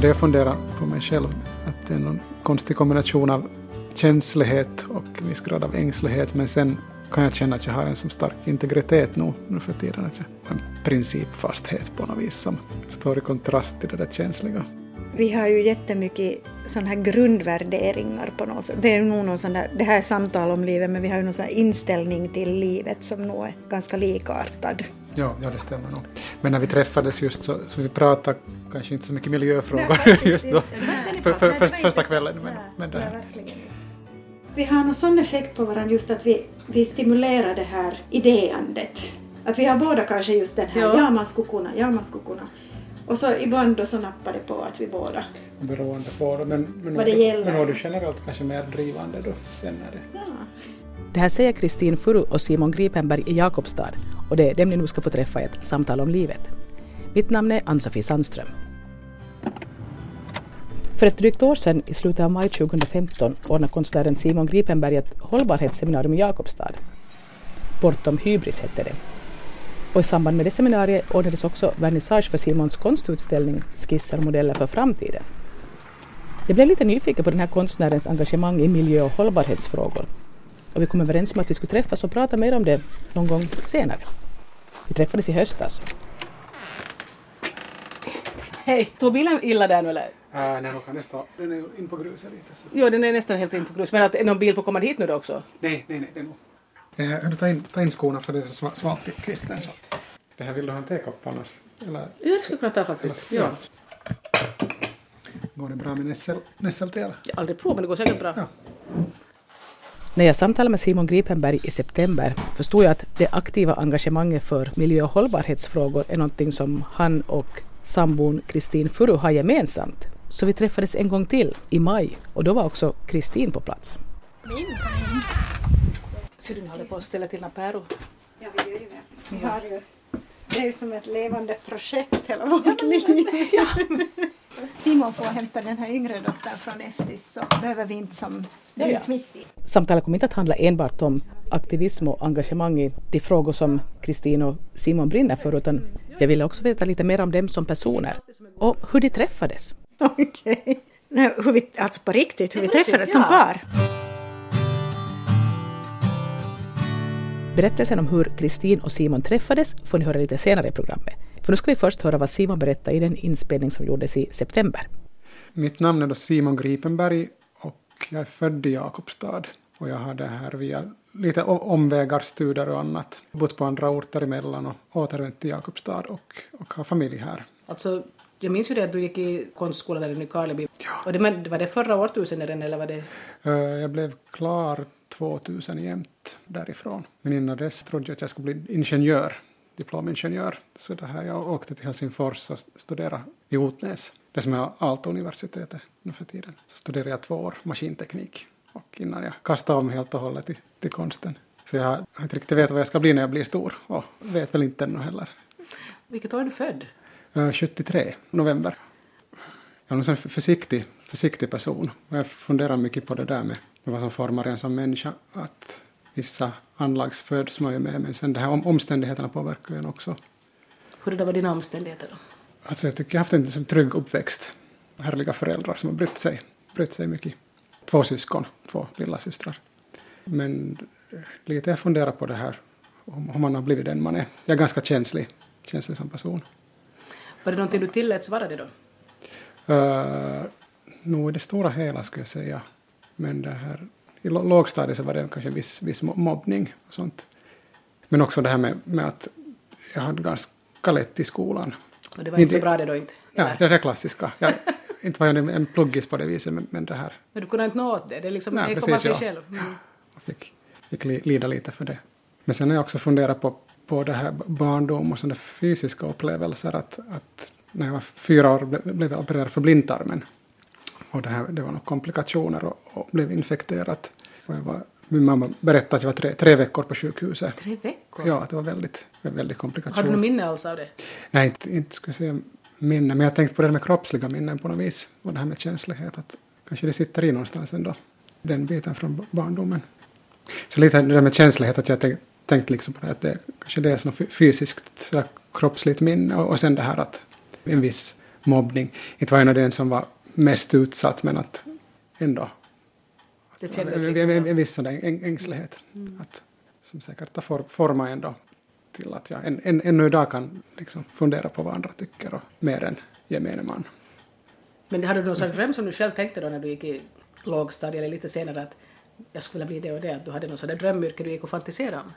Det jag funderar på mig själv, att det är någon konstig kombination av känslighet och viss grad av ängslighet, men sen kan jag känna att jag har en så stark integritet nu, nu för tiden, att jag har en principfasthet på något vis som står i kontrast till det där känsliga. Vi har ju jättemycket sådana här grundvärderingar på något sätt. Det är nog någon sån där, det här är samtal om livet, men vi har ju någon sån här inställning till livet som nog är ganska likartad. Ja, ja det stämmer nog. Men när vi träffades just så, så vi pratade kanske inte så mycket miljöfrågor Nej, just då. För, för, var första kvällen. Men, men det här. Vi har någon sån effekt på varandra just att vi, vi stimulerar det här idéandet. Att vi har båda kanske just den här, Ja. ja, man skulle kunna, ja man skulle kunna. Och så ibland då så nappar det på att vi båda, Beroende på det. Men, men, Vad nu- det gäller. men nu är du generellt kanske mer drivande då sen när det ja. Det här säger Kristin Furu och Simon Gripenberg i Jakobstad och det är dem ni nu ska få träffa i ett samtal om livet. Mitt namn är Ann-Sofie Sandström. För ett drygt år sedan, i slutet av maj 2015, ordnade konstnären Simon Gripenberg ett hållbarhetsseminarium i Jakobstad. Bortom hybris hette det. Och i samband med det seminariet ordnades också vernissage för Simons konstutställning Skisser och modeller för framtiden. Jag blev lite nyfiken på den här konstnärens engagemang i miljö och hållbarhetsfrågor och vi kom överens om att vi skulle träffas och prata mer om det någon gång senare. Vi träffades i höstas. Hej! Står bilen illa där nu eller? Äh, nej. Den är ju in på gruset lite. Så. Jo, den är nästan helt in på grus. Men att är någon bil på komma hit nu då också? Nej, nej, nej, det är nog. Du tar in, ta in skorna för det är så sva- svalt i kvisten. Så. Det här vill du ha en tekopp annars? Eller, Ja, det skulle kunna ta faktiskt. eller Ja. Går det bra med nässel, nässeltel? Jag har aldrig provat, men det går säkert bra. Ja. När jag samtalade med Simon Gripenberg i september förstod jag att det aktiva engagemanget för miljö och hållbarhetsfrågor är någonting som han och sambon Kristin Furu har gemensamt. Så vi träffades en gång till i maj och då var också Kristin på plats. Så du håller på att ställa till några päror? Ja, vi gör ju det. Vi har ju, det är som ett levande projekt hela vårt liv. Simon får hämta den här yngre dottern från Eftis så behöver vi inte som Ja, ja. mitt i. Samtalet kommer inte att handla enbart om aktivism och engagemang i de frågor som Kristin och Simon brinner för utan jag ville också veta lite mer om dem som personer och hur de träffades. Okej. Hur vi, alltså på riktigt, hur vi träffades som ja. par. Berättelsen om hur Kristin och Simon träffades får ni höra lite senare i programmet. För nu ska vi först höra vad Simon berättade i den inspelning som gjordes i september. Mitt namn är då Simon Gripenberg och jag är född i Jakobstad. Och jag har det här via lite omvägar, studier och annat. Bott på andra orter emellan och återvänt till Jakobstad och, och har familj här. Alltså, jag minns ju det att du gick i konstskolan där i Nykarleby. Ja. Och det, men, var det förra årtusenden eller var det... Eh, Jag blev klar 2000 jämt därifrån. Men innan dess trodde jag att jag skulle bli ingenjör, diplomingenjör. Så det här, jag åkte till Helsingfors och studerade i Otnäs, det som är Aalto-universitetet nu för tiden. Så studerade jag två år maskinteknik och innan jag kastade om helt och hållet till, till konsten. Så jag har inte riktigt vet vad jag ska bli när jag blir stor och vet väl inte ännu heller. Vilket år är du född? Eh, 73, november. Jag är sån försiktig, försiktig person. Och jag funderar mycket på det där med, vad som formar en som människa. Att vissa anlags föds man ju med, men sen det här om, omständigheterna påverkar en också. Hur var dina omständigheter då? Alltså jag tycker jag haft en sån trygg uppväxt. Härliga föräldrar som har brytt sig, brytt sig mycket. Två syskon, två lilla systrar. Men lite jag funderar på det här, om, om man har blivit den man är. Jag är ganska känslig, känslig som person. Var det någonting du tilläts vara det då? Uh, nog i det stora hela skulle jag säga. Men det här, i lå- lågstadiet så var det kanske viss, viss mo- mobbning och sånt. Men också det här med, med att jag hade ganska lätt i skolan. Och det var inte så bra det då inte? Nej, det är det klassiska. Jag, inte var jag en, pluggis på det viset, men, men det här. Men du kunde inte nå åt det? Det är liksom, Nej, det kom av precis, sig ja. själv? Mm. Jag fick, fick li, lida lite för det. Men sen har jag också funderat på, på det här barndom och sådana fysiska upplevelser. Att, att när jag var fyra år ble, blev jag opererad för blindtarmen. Och det, här, det var några komplikationer och, och blev infekterat. Och jag var, min mamma berättade att jag var tre, tre veckor på sjukhuset. Tre veckor? Ja, det var väldigt, väldigt Har komplikation. du något minne alls av det? Nej, inte, inte skulle jag säga minnen, men jag tänkte på det med kroppsliga minnen på något vis. Och det här med känslighet, att kanske det sitter i någonstans ändå. Den biten från barndomen. Så lite det där med känslighet, att jag tänkt, tänkt liksom på det, att det kanske det är något fysiskt, sådär kroppsligt minne. Och, och sen det här att en viss mobbning. Inte var jag den som var mest utsatt men att ändå Det kändes en, liksom, en, en viss sån där äng- ängslighet. Att, som säkert har for, format ändå till att jag än, än, ännu idag kan liksom fundera på vad andra tycker och mer än gemene man. Men hade du någon slags dröm som du själv tänkte då när du gick i lågstadiet eller lite senare att jag skulle vilja bli det och det, att du hade någon sån där drömyrke du gick och fantiserade om?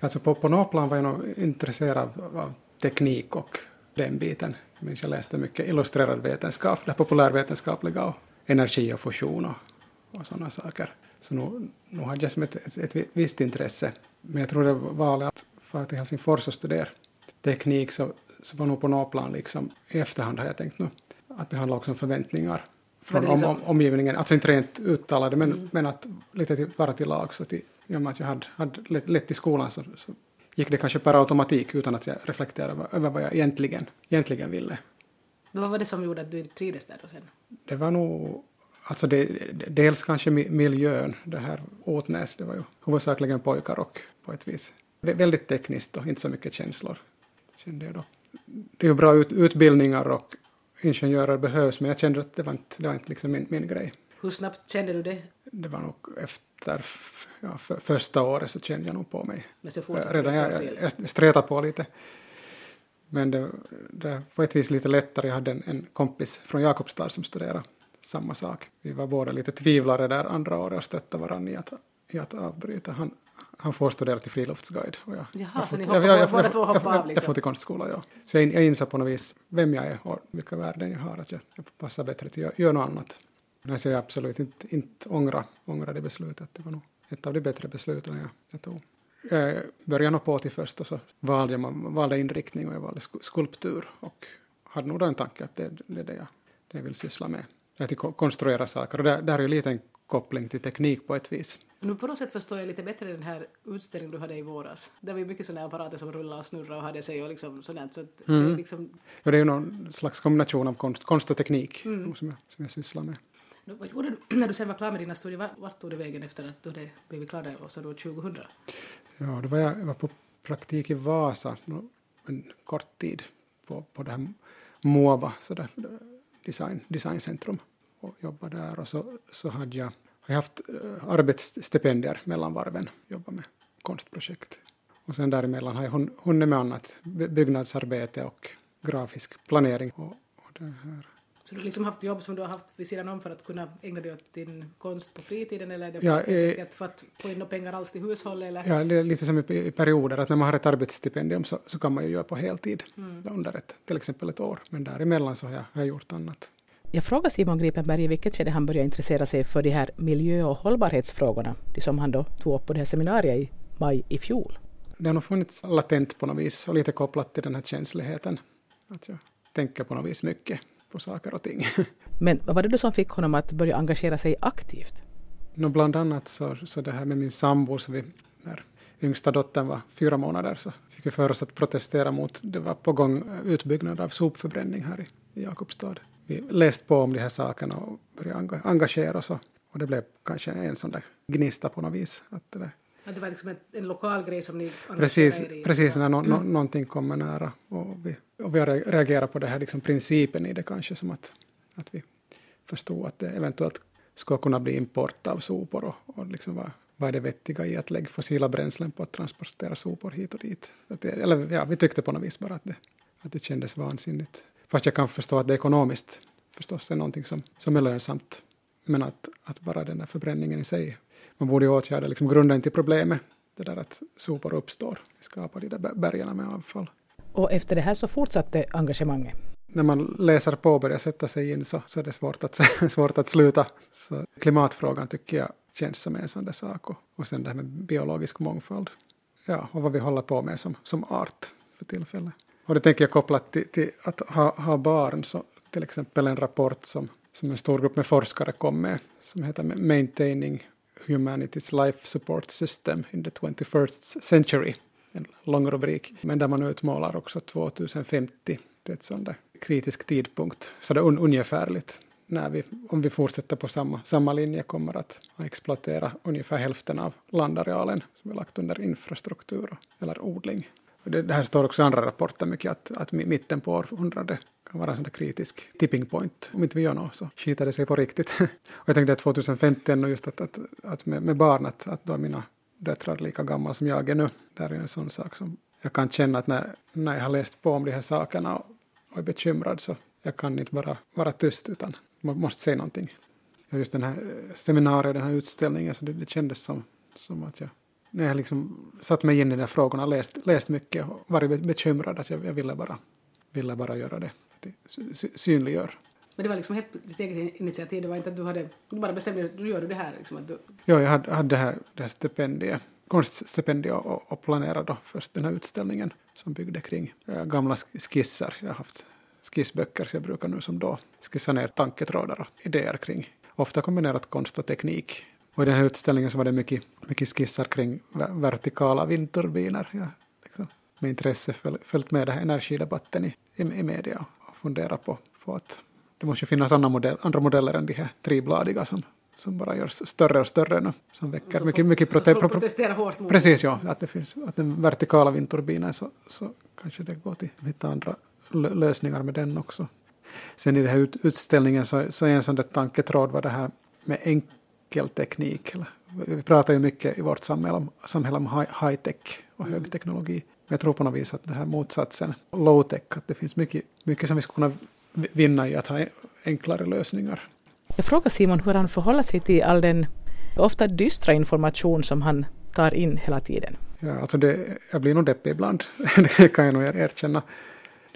Alltså på, på något plan var jag nog intresserad av, av teknik och den biten. Minns jag läste mycket illustrerad vetenskap, det populärvetenskapliga och energi och fusion och, och sådana saker. Så nu, nu hade jag som ett, ett, ett visst intresse. Men jag tror det var valet att fara till Helsingfors och studera teknik så, så var nog på något plan liksom i efterhand har jag tänkt nu att det handlar också om förväntningar från om, om, omgivningen. Alltså inte rent uttalade men, men att lite till, vara till lag. Så till, i och med att jag hade, hade lätt i skolan så, så gick det kanske per automatik utan att jag reflekterade över, vad jag egentligen, egentligen ville. Men vad var det som gjorde att du inte trivdes där då sen? Det var nog, alltså det, dels kanske mi- miljön, det här Åtnäs, det var ju huvudsakligen pojkar och på ett vis vä- väldigt tekniskt och inte så mycket känslor. Kände jag då. Det är ju bra ut, utbildningar och ingenjörer behövs men jag kände att det var inte, det var inte liksom min, min grej. Hur snabbt kände du det? Det var nog efter ja, för, första året så kände jag nog på mig. Men så Eh, Redan jag, jag, jag stretade på lite. Men det, det var ett vis lite lättare. Jag hade en, en kompis från Jakobstad som studerade samma sak. Vi var båda lite tvivlare där andra året och stöttade varandra i att, i att avbryta. Han, han får studera till friluftsguide. Och jag, Jaha, jag så ni får- hoppar jag- jag- på- båda jag- två jag- hoppar jag- av Jag liksom? får till konstskola, ja. Så jag, jag insåg på något vis vem jag är och vilka värden jag har. Att jag, jag passar bättre till att göra något annat. Men så jag absolut inte, inte ångra, ångra det beslutet. Det var nog ett av de bättre besluten jag, jag tog. Jag började nog på till först och så valde jag valde inriktning och jag valde sku- skulptur och hade nog då en tanke att det, är det jag, det jag vill syssla med. Att ko- konstruera saker och där, där är ju lite en koppling till teknik på ett vis. Nu på något sätt förstår jag lite bättre den här utställningen du hade i våras. Det var ju mycket sådana apparater som rullade och snurrade och hade sig och liksom sådant. Så att det Mm. är liksom, Och det är ju någon slags kombination av konst, konst och teknik Mm. som, jag, som jag sysslar med. Vad gjorde du när du sen var klar med dina studier? Vart, vart tog du vägen efter att du hade blivit klar där och så då 2000? Ja, då var jag, jag var på praktik i Vasa en kort tid på, på det här MOVA, så där, design, designcentrum och jobbade där och så, så hade jag, har jag haft eh, arbetsstipendier mellan varven, jobbat med konstprojekt. Och sen däremellan har jag hun- hunnit med annat, byggnadsarbete och grafisk planering. Och, och det här. Så du har liksom haft jobb som du har haft vid sidan om för att kunna ägna dig åt din konst på fritiden eller är det Ja, eh, för att få in några pengar alls till hushållet eller? Ja, det är lite som i, perioder, att när man har ett arbetsstipendium så, så kan man ju göra på heltid Mm. under ett, till exempel ett år. Men däremellan så har jag, har jag gjort annat. Jag frågar Simon Gripenberg i vilket skede han började intressera sig för de här miljö och hållbarhetsfrågorna, de som han då tog upp på det här seminariet i maj i fjol. Det har nog funnits latent på något vis och lite kopplat till den här känsligheten. Att jag tänker på något vis mycket på saker och ting. Men vad var det då som fick honom att börja engagera sig aktivt? Nå, bland annat så, så det här med min sambo, så vi, när yngsta dottern var fyra månader så fick vi för oss att protestera mot, det var på gång eh, utbyggnad av sopförbränning här i, i Jakobstad. Vi läste på om de här sakerna och började enga- engagera oss och, och det blev kanske en sån där gnista på något vis. Att det där, Att det var liksom en, en lokal grej som ni precis, i? precis när nå, nå, Mm. någonting kommer nära och vi, och vi har re- reagerat på det här liksom principen i det kanske som att, att vi förstod att det eventuellt skulle kunna bli import av sopor och, och liksom vad, vad är det vettiga i att lägga fossila bränslen på att transportera sopor hit och dit. Det, eller ja, vi tyckte på något vis bara att det, att det kändes vansinnigt. Fast jag kan förstå att det ekonomiskt förstås är någonting som, som är lönsamt. Men att, att bara den där förbränningen i sig, man borde ju åtgärda liksom grunden till problemet, det där att sopor uppstår, vi skapar de där ber- bergen med avfall. Och efter det här så fortsatte engagemanget. när man läser på och börjar sätta sig in så, så är det svårt att, svårt att sluta. Så klimatfrågan tycker jag känns som en sån där sak. Och, och sen det här med biologisk mångfald. Ja, och vad vi håller på med som, som art för tillfället. Och det tänker jag kopplat till, till att ha, ha barn. Så till exempel en rapport som, som en stor grupp med forskare kom med som heter Maintaining Humanity's Life Support System in the 21st Century. En lång rubrik. Men där man utmålar också 2050 till ett sånt där kritisk tidpunkt. Så det är un, ungefärligt. När vi, om vi fortsätter på samma, samma linje kommer att exploatera ungefär hälften av landarealen som är lagt under infrastruktur eller odling. Det, här står också i andra rapporter mycket att, att mitten på århundradet kan vara en sån där kritisk tipping point. Om inte vi gör något så skiter det sig på riktigt. och jag tänkte att 2050 och just att, att, att med, med barn, att, att då är mina döttrar lika gamla som jag är nu. Det är en sån sak som jag kan känna att när, när jag har läst på om de här sakerna och, och är bekymrad så jag kan inte bara vara tyst utan man måste säga någonting. Just den här eh, seminariet, den här utställningen, så det, det kändes som, som att jag när jag liksom satt mig in i de här frågorna, läst, läst mycket och varit bekymrad att jag, jag ville, bara, ville bara göra det. Det synliggör. Men det var liksom helt ditt eget initiativ, det var inte att du hade, du bara bestämde att du gör det här? Liksom, att du... Ja, jag hade, hade det här, det här stipendiet, konststipendiet och, och planerade då först den här utställningen som byggde kring äh, gamla skisser. Jag har haft skissböcker så jag brukar nu som då skissa ner tanketrådar och idéer kring ofta kombinerat konst och teknik och i den här utställningen så var det mycket, mycket skisser kring vertikala vindturbiner. Jag liksom, med intresse föl, följt med den här energidebatten i, i, i media och funderat på, på att det måste finnas andra, modell, andra modeller än de här tribladiga som, som bara görs större och större nu, som väcker så mycket, mycket prote pro, protestera hårt mot Precis, ja, att det finns att den vertikala vindturbinen så, så kanske det går till att hitta andra lösningar med den också. Sen i den här ut, utställningen så, så en sån där tanketråd var det här med enk teknik. Vi pratar ju mycket i vårt samhälle om, samhälle om high-tech och högteknologi. Jag tror på något vis att det här motsatsen, low-tech, att det finns mycket, mycket som vi skulle kunna vinna i att ha enklare lösningar. Jag frågar Simon hur han förhåller sig till all den ofta dystra information som han tar in hela tiden. Ja, alltså det, jag blir nog deppig ibland, det kan jag nog erkänna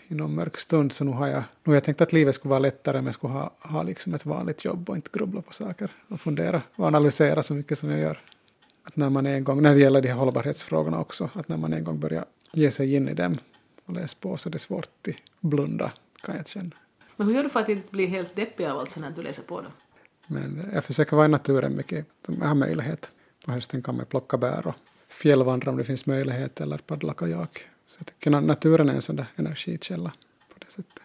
i någon mörk stund så nu har jag, nu har jag tänkt att livet skulle vara lättare om jag skulle ha, ha liksom ett vanligt jobb och inte grubbla på saker och fundera och analysera så mycket som jag gör. Att när man en gång, när det gäller de här hållbarhetsfrågorna också, att när man en gång börjar ge sig in i dem och läsa på så det är svårt att blunda kan jag känna. Men hur gör du för att inte bli helt deppig av allt när du läser på då? Men jag försöker vara i naturen mycket, om jag har möjlighet. På hösten kan man plocka bär och fjällvandra om det finns möjlighet eller paddla kajak så jag tycker naturen är en sån där energikälla på det sättet.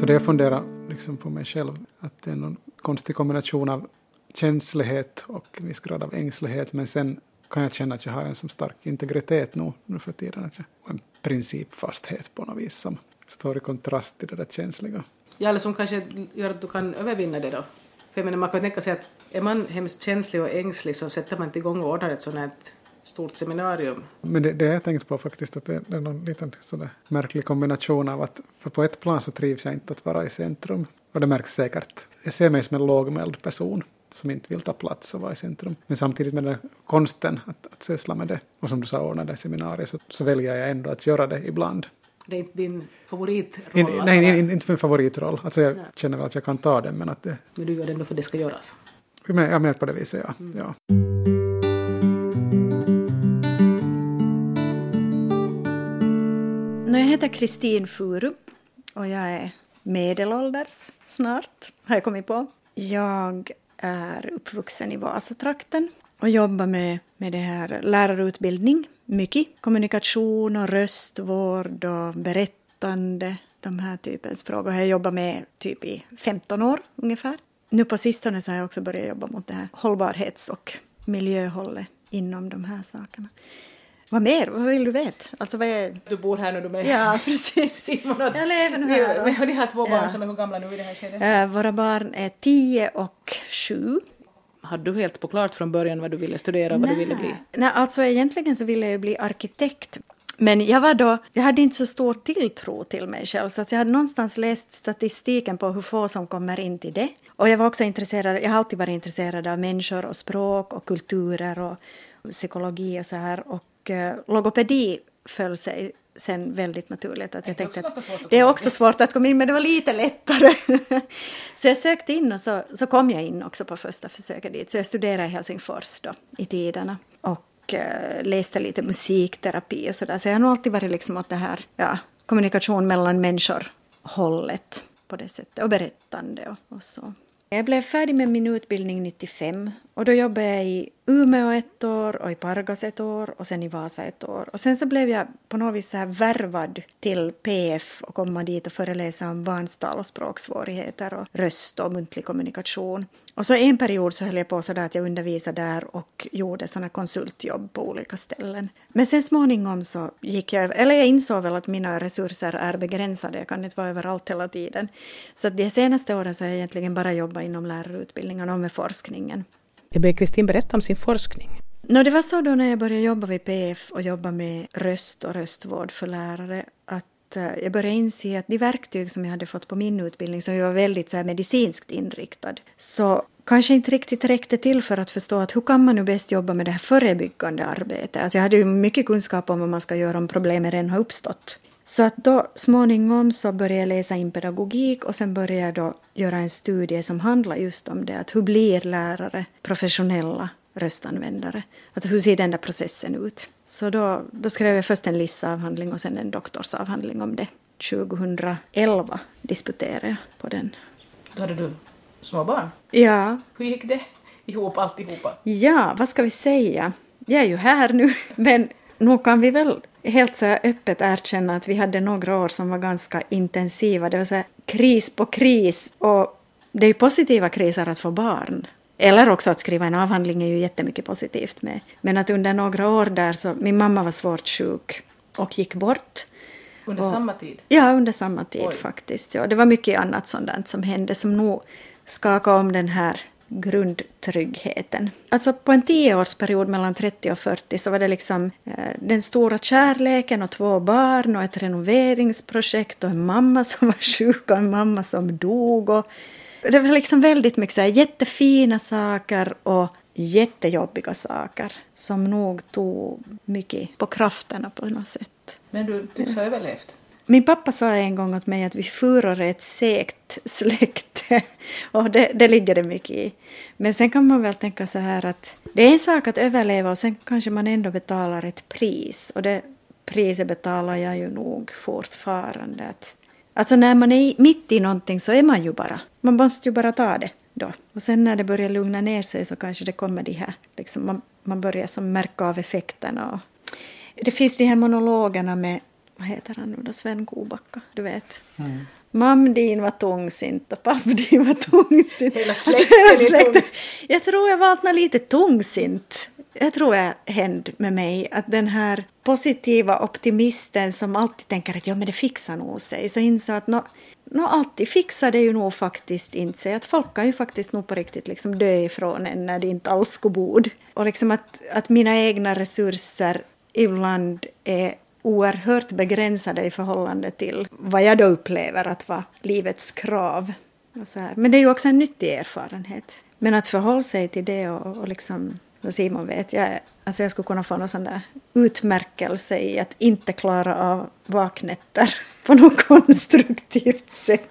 Så det jag funderar liksom på mig själv, att det är någon konstig kombination av känslighet och en viss grad av ängslighet, men sen kan jag känna att jag har en så stark integritet nu, nu för tiden, att jag, och en principfasthet på något vis som står i kontrast till det där känsliga. Ja, eller som kanske gör att du kan övervinna det då. För jag menar, man kan tänka sig att är man hemskt känslig och ängslig så sätter man inte igång och ordnar ett sånt här stort seminarium. Men det, det har jag tänkt på faktiskt, att det, det är någon liten sådär märklig kombination av att, för på ett plan så trivs jag inte att vara i centrum, och det märks säkert. Jag ser mig som en lågmäld person som inte vill ta plats och vara i centrum. Men samtidigt med den konsten att, att syssla med det, och som du sa, ordna det seminariet, så, så väljer jag ändå att göra det ibland. Det är inte din favoritroll? In, nej, inte min favoritroll. Alltså jag ja. känner väl att jag kan ta den, men att det... Men du gör det ändå för att det ska göras? Jag är med på det viset, ja. Mm. ja. Jag heter Kristin Furu och jag är medelålders snart, har jag kommit på. Jag är uppvuxen i Vasatrakten och jobbar med, med det här lärarutbildning, mycket. Kommunikation och röstvård och berättande, de här typens frågor. har Jag jobbat med typ i 15 år ungefär nu på sistone så har jag också börjat jobba mot det här hållbarhets och miljöhållet inom de här sakerna. Vad mer? Vad vill du veta? Alltså, vad är... Du bor här nu, du med Ja, precis. Simon jag lever nu här. Vi, vi har två barn ja. som är hur gamla nu i det här skedet? Uh, våra barn är tio och sju. Hade du helt på klart från början vad du ville studera och vad du ville bli? Nej, alltså egentligen så ville jag bli arkitekt. Men jag var då, jag hade inte så stor tilltro till mig själv så att jag hade någonstans läst statistiken på hur få som kommer in till det. Och jag var också intresserad, jag har alltid varit intresserad av människor och språk och kulturer och psykologi och så här. Och uh, logopedi föll sig sen väldigt naturligt. Att jag det, tänkte att det är också svårt att komma in men det var lite lättare. så jag sökte in och så, så kom jag in också på första försöket dit. Så jag studerade i Helsingfors då i tiderna. Och Eh, läste lite musikterapi och sådär. Så jag har nog alltid varit liksom åt det här ja, kommunikation mellan människor hållet på det sättet och berättande och, och så. Jag blev färdig med min utbildning 95 och då jobbade jag i Umeå ett år och i Pargas ett år och sen i Vasa ett år. Och sen så blev jag på något vis så här värvad till PF och komma dit och föreläsa om barnstal och språksvårigheter och röst och muntlig kommunikation. Och så en period så höll jag på så där att jag undervisade där och gjorde sådana konsultjobb på olika ställen. Men sen småningom så gick jag, eller jag insåg väl att mina resurser är begränsade, jag kan inte vara överallt hela tiden. Så de senaste åren så har jag egentligen bara jobbat inom lärarutbildningen och med forskningen. Jag ber Kristin berätta om sin forskning. No, det var så då när jag började jobba vid PF och jobba med röst och röstvård för lärare att eh, jag började inse att de verktyg som jag hade fått på min utbildning, som ju var väldigt så här, medicinskt inriktad, så kanske inte riktigt räckte till för att förstå att hur kan man nu bäst jobba med det här förebyggande arbetet. Alltså jag hade ju mycket kunskap om vad man ska göra om problemen redan har uppstått. Så att då småningom så började jag läsa in pedagogik och sen började jag då göra en studie som handlar just om det, att hur blir lärare professionella röstanvändare? Att hur ser den där processen ut? Så då, då skrev jag först en LIS-avhandling och sen en doktorsavhandling om det. 2011 disputerade jag på den. Då hade du små barn? Ja. Hur gick det ihop alltihopa? Ja, vad ska vi säga? Jag är ju här nu, men nog kan vi väl helt så öppet erkänna att vi hade några år som var ganska intensiva. Det var så kris på kris och det är ju positiva kriser att få barn. Eller också att skriva en avhandling är ju jättemycket positivt med. Men att under några år där så, min mamma var svårt sjuk och gick bort. Under och, samma tid? Ja, under samma tid Oj. faktiskt. Ja, det var mycket annat sådant som hände som nog skakade om den här grundtryggheten. Alltså på en tioårsperiod mellan 30 och 40 så var det liksom eh, den stora kärleken och två barn och ett renoveringsprojekt och en mamma som var sjuk och en mamma som dog. Och det var liksom väldigt mycket så här jättefina saker och jättejobbiga saker som nog tog mycket på krafterna på något sätt. Men du tycks ha överlevt? Min pappa sa en gång åt mig att vi furor är ett segt släkte och det, det ligger det mycket i. Men sen kan man väl tänka så här att det är en sak att överleva och sen kanske man ändå betalar ett pris och det priset betalar jag ju nog fortfarande. Att, alltså när man är mitt i någonting så är man ju bara, man måste ju bara ta det då. Och sen när det börjar lugna ner sig så kanske det kommer de här, liksom man, man börjar som märka av effekterna. Och det finns de här monologerna med vad heter han nu då, Sven Kobacka, du vet. Mm. Mam din var tungsint och papp din var tungsint. Hela Alltså, släkten hela är släkten. Jag tror jag var lite tungsint. Jag tror jag hände med mig att den här positiva optimisten som alltid tänker att ja, men det fixar nog sig, så insåg att nå, nå, alltid fixar det ju nog faktiskt inte sig. Att folk kan ju faktiskt nog på riktigt liksom dö ifrån en när det inte alls går bod. Och liksom att, att mina egna resurser ibland är oerhört begränsade i förhållande till vad jag då upplever att vara livets krav. Och så här. Men det är ju också en nyttig erfarenhet. Men att förhålla sig till det och, och liksom, Simon vet, jag, alltså jag skulle kunna få någon sån där utmärkelse i att inte klara av vaknätter på något konstruktivt sätt.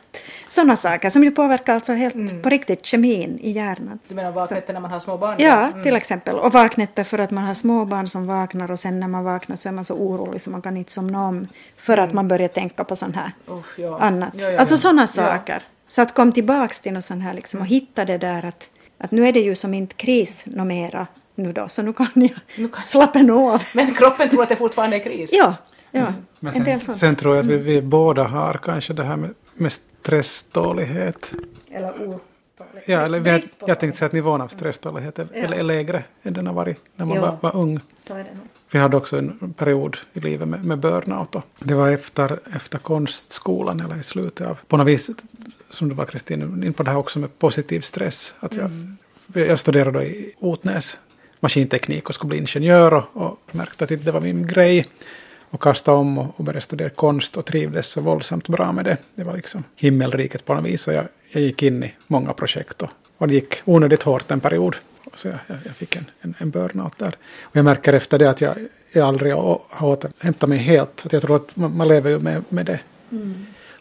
Sådana saker som ju påverkar alltså helt på riktigt kemin i hjärnan. Du menar vaknätter när man har små barn? Ja, Mm. till exempel. Och vaknätter för att man har småbarn som vaknar och sen när man vaknar så är man så orolig så man kan inte somna om för att man börjar tänka på sånt här Usch, ja. annat. Ja, ja, alltså sådana saker. Så att kom tillbaks till något sånt här liksom och hitta det där att, att nu är det ju som inte kris nå mera nu då, så nu kan jag Nu kan- slappna av. Men kroppen tror att det fortfarande är kris? Ja, ja. Men en del sen, sånt. sen tror jag att vi, vi båda har kanske det här med, med stresstålighet. Eller otålighet. Ja, eller vi, på jag tänkte säga att nivån av stresstålighet är, Ja. är lägre än den har varit när man var, var ung. Så är det nog. Vi hade också en period i livet med, med burnout. Det var efter, efter konstskolan eller i slutet av, på något vis, som du var Kristin, in på det här också med positiv stress. Att jag, jag studerade då i Otnäs maskinteknik och skulle bli ingenjör och, och märkte att det var min grej. Och kastade om och, och började studera konst och trivdes så våldsamt bra med det. Det var liksom himmelriket på något vis. Och jag, jag gick in i många projekt och, och det gick onödigt hårt en period. Så jag, jag, fick en, en, en burnout där. Och jag märker efter det att jag, jag aldrig har återhämtat mig helt. Att jag tror att man, man lever ju med, med det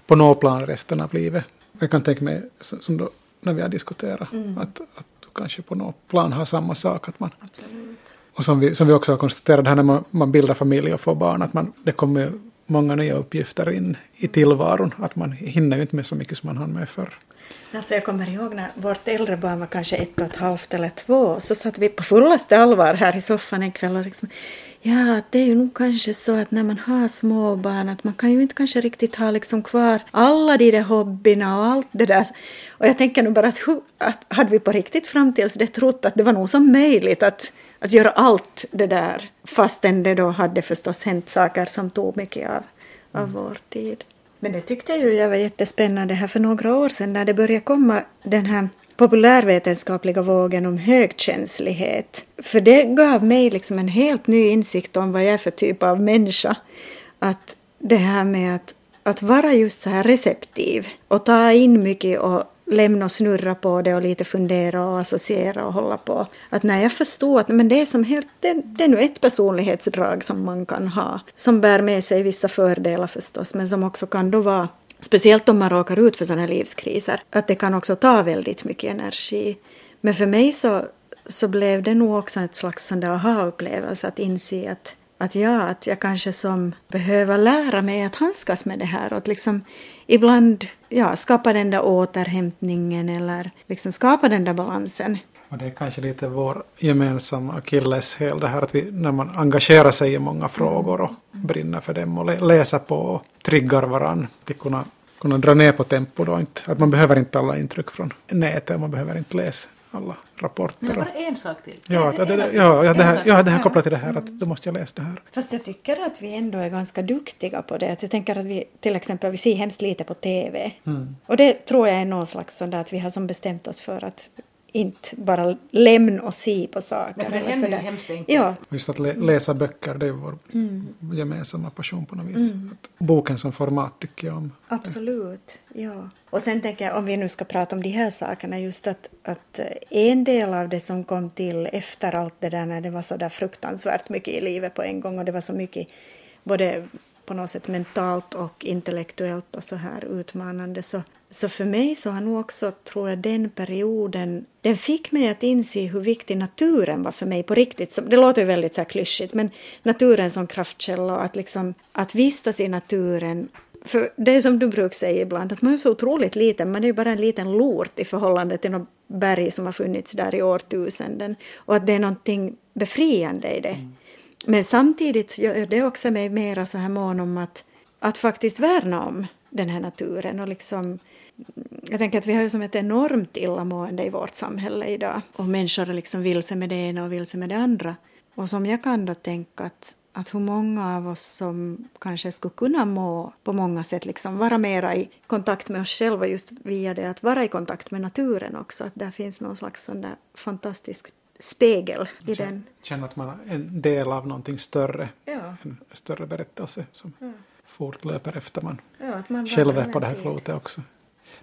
på något plan resten av livet. Jag kan tänka mig, som då, när vi har diskuterat, att, att du kanske på något plan har samma sak. Att man, Absolut. och som vi, som vi också har konstaterat här när man, man bildar familj och får barn, att man, det kommer många nya uppgifter in i tillvaron. Att man hinner ju inte med så mycket som man hann med förr. Alltså jag kommer ihåg när vårt äldre barn var kanske ett och ett halvt eller två, så satt vi på fullaste allvar här i soffan en kväll och liksom Ja, det är ju nog kanske så att när man har små barn att man kan ju inte kanske riktigt ha liksom kvar alla de där hobbyerna och allt det där. Och jag tänker nog bara att, att hade vi på riktigt fram tills det trott att det var nog som möjligt att, att göra allt det där fastän det då hade förstås hänt saker som tog mycket av, av mm. vår tid. Men det tyckte jag ju jag var jättespännande här för några år sedan när det började komma den här populärvetenskapliga vågen om högkänslighet. För det gav mig liksom en helt ny insikt om vad jag är för typ av människa. Att det här med att, att vara just så här receptiv och ta in mycket och lämna och snurra på det och lite fundera och associera och hålla på. Att när jag förstod att men det är som helt, det, det är nu ett personlighetsdrag som man kan ha, som bär med sig vissa fördelar förstås, men som också kan då vara Speciellt om man råkar ut för sådana här livskriser, att det kan också ta väldigt mycket energi. Men för mig så, så blev det nog också ett slags sån där aha-upplevelse att inse att, att ja, att jag kanske som behöver lära mig att handskas med det här och att liksom ibland ja, skapa den där återhämtningen eller liksom skapa den där balansen. Och det är kanske lite vår gemensamma akilleshäl det här att vi när man engagerar sig i många frågor och brinner för dem och läser på och triggar varann till kunna, kunna dra ner på tempo då inte. Att man behöver inte alla intryck från nätet, man behöver inte läsa alla rapporter. Men bara en sak till. Ja, det, det, ja, ja, det här, ja, det här kopplat till det här att då måste jag läsa det här. Fast jag tycker att vi ändå är ganska duktiga på det. Jag tänker att vi till exempel vi ser hemskt lite på TV. Mm. Och det tror jag är någon slags sån där att vi har som bestämt oss för att inte bara lämna och se på saker. Nej, för det händer ju hemskt enkelt. Ja. Just att läsa böcker, det är vår mm. gemensamma passion på något vis. Mm. boken som format tycker jag om. Absolut, ja. Och sen tänker jag, om vi nu ska prata om de här sakerna, just att, att en del av det som kom till efter allt det där när det var så där fruktansvärt mycket i livet på en gång och det var så mycket både på något sätt mentalt och intellektuellt och så här utmanande så, så för mig så har nog också, tror jag, den perioden, den fick mig att inse hur viktig naturen var för mig på riktigt. Det låter ju väldigt så här klyschigt, men naturen som kraftkälla och att liksom, att vistas i naturen för det är som du brukar säga ibland, att man är så otroligt liten, man är ju bara en liten lort i förhållande till något berg som har funnits där i årtusenden. Och att det är någonting befriande i det. Mm. Men samtidigt gör det också mig mera så här mån om att, att faktiskt värna om den här naturen och liksom jag tänker att vi har ju som ett enormt illamående i vårt samhälle idag och människor är liksom vilse med det ena och vilse med det andra. Och som jag kan då tänka att, att hur många av oss som kanske skulle kunna må på många sätt, liksom vara mera i kontakt med oss själva just via det att vara i kontakt med naturen också, att där finns någon slags sån där fantastisk spegel i den. Känna att man är en del av någonting större, ja. en större berättelse som ja. fortlöper efter man, ja, man själv är på det här klotet också.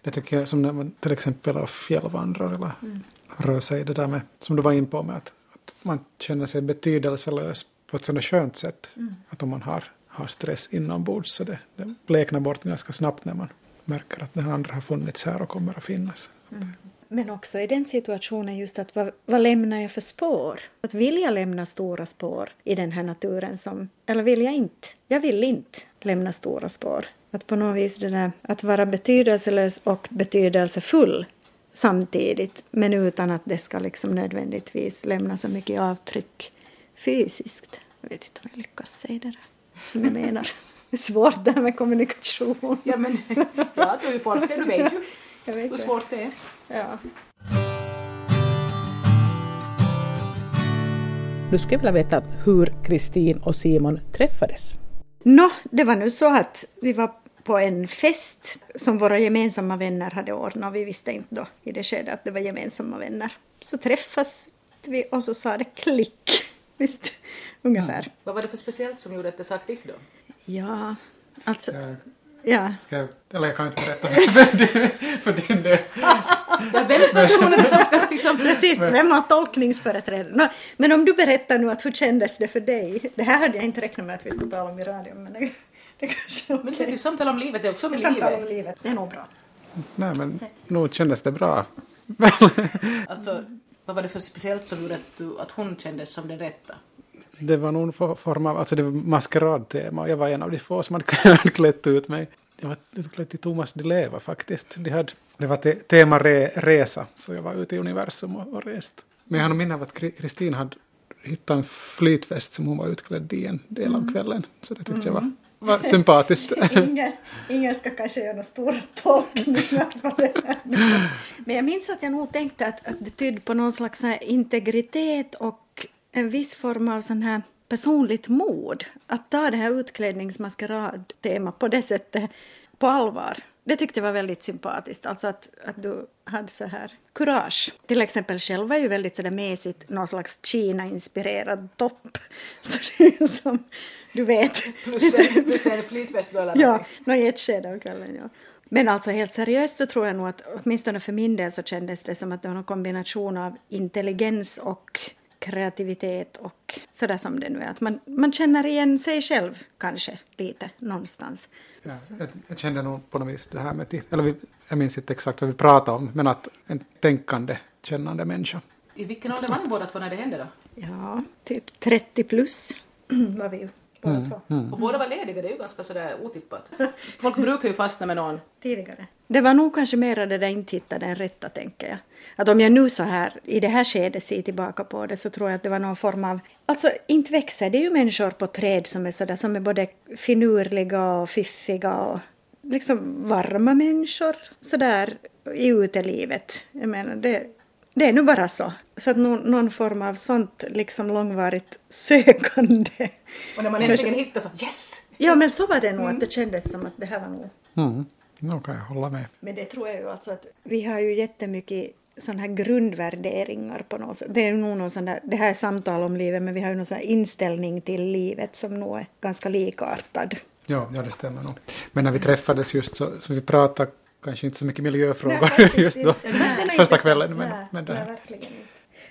Det tycker jag som när man till exempel fjällvandrar eller mm. rör sig det där med, som du var in på med att, att man känner sig betydelselös på ett sådant skönt sätt. Mm. Att om man har, har stress inombords så det, det bleknar bort ganska snabbt när man märker att det andra har funnits här och kommer att finnas. Mm. Men också i den situationen just att vad, vad lämnar jag för spår? Att vill jag lämna stora spår i den här naturen som, eller vill jag inte? Jag vill inte lämna stora spår. Att på något vis det där, att vara betydelselös och betydelsefull samtidigt, men utan att det ska liksom nödvändigtvis lämna så mycket avtryck fysiskt. Jag vet inte om jag lyckas säga det där som jag menar. Det är svårt det här med kommunikation. Ja, men ja, du är ju forskare, du vet ju vet hur svårt det är. Ja. Nu skulle jag vilja veta hur Kristin och Simon träffades. Nå, det var nu så att vi var på en fest som våra gemensamma vänner hade ordnat. Vi visste inte då i det skedet att det var gemensamma vänner. Så träffas vi och så sa det klick. Visst, ungefär. Ja. Vad var det för speciellt som gjorde att det sa klick då? Ja, alltså... Ja. Ska jag, eller jag kan inte berätta för din, för din del. Ja, vems version är det som ska liksom... Precis, vem har tolkningsföreträde? No, men om du berättar nu att hur kändes det för dig? Det här hade jag inte räknat med att vi skulle tala om i radion, men det, det kanske okay. Men det är ju samtal om livet, det är också om det livet. Samtal om livet, det är nog bra. Nej, men nog kändes det bra. alltså, vad var det för speciellt som gjorde att, du, att hon kändes som den rätta? Det var någon form av, alltså det var maskeradtema jag var en av de få som hade klätt ut mig. jag var utklädd till Thomas Di Leva faktiskt. De hade, det var te, tema re, resa, så jag var ute i universum och, och rest. Men jag har minne av att Kristin hade hittat en flytväst som hon var utklädd i en del av Mm. kvällen. Så det tyckte jag var, var sympatiskt. ingen, ingen ska kanske göra några stora tolkningar på det här. Men jag minns att jag nog tänkte att, att det tydde på någon slags integritet och en viss form av sån här personligt mod. Att ta det här utklädningsmaskeradtemat på det sättet på allvar. Det tyckte jag var väldigt sympatiskt, alltså att, att du hade så här kurage. Till exempel själv var ju väldigt sådär mesigt, någon slags Kina-inspirerad topp. Så det är som, du vet. Plus en, flytväst då eller Ja, nå i ett skede av kvällen, ja. Men alltså helt seriöst så tror jag nog att åtminstone för min del så kändes det som att det var någon kombination av intelligens och kreativitet och sådär som det nu är. Att man, man känner igen sig själv kanske lite någonstans. Ja, jag, jag kände nog på något vis det här med, eller vi, jag minns inte exakt vad vi pratade om, men att en tänkande, kännande människa. I vilken ålder var ni båda två när det hände då? Ja, typ 30 plus var vi ju båda Mm, två. Och båda var lediga, det är ju ganska sådär otippat. Folk brukar ju fastna med någon. tidigare. Det var nog kanske mera det där inte hitta den rätta, tänker jag. Att om jag nu så här i det här skedet ser tillbaka på det så tror jag att det var någon form av... Alltså inte växer det ju människor på träd som är sådär som är både finurliga och fiffiga och liksom varma människor sådär i utelivet. Jag menar det, det är nu bara så. Så att någon, någon form av sånt liksom långvarigt sökande. Och när man äntligen hittar så yes! Ja men så var det nog att det kändes som att det här var nog Mm. Nu kan jag hålla med. Men det tror jag ju alltså att vi har ju jättemycket sådana här grundvärderingar på något sätt. Det är nog någon sån där, det här är samtal om livet, men vi har ju någon sån här inställning till livet som nog är ganska likartad. Ja, ja, det stämmer nog. Men när vi träffades just så, så vi pratade kanske inte så mycket miljöfrågor faktiskt just då. Nej, Första kvällen, men, Nej, men det nej.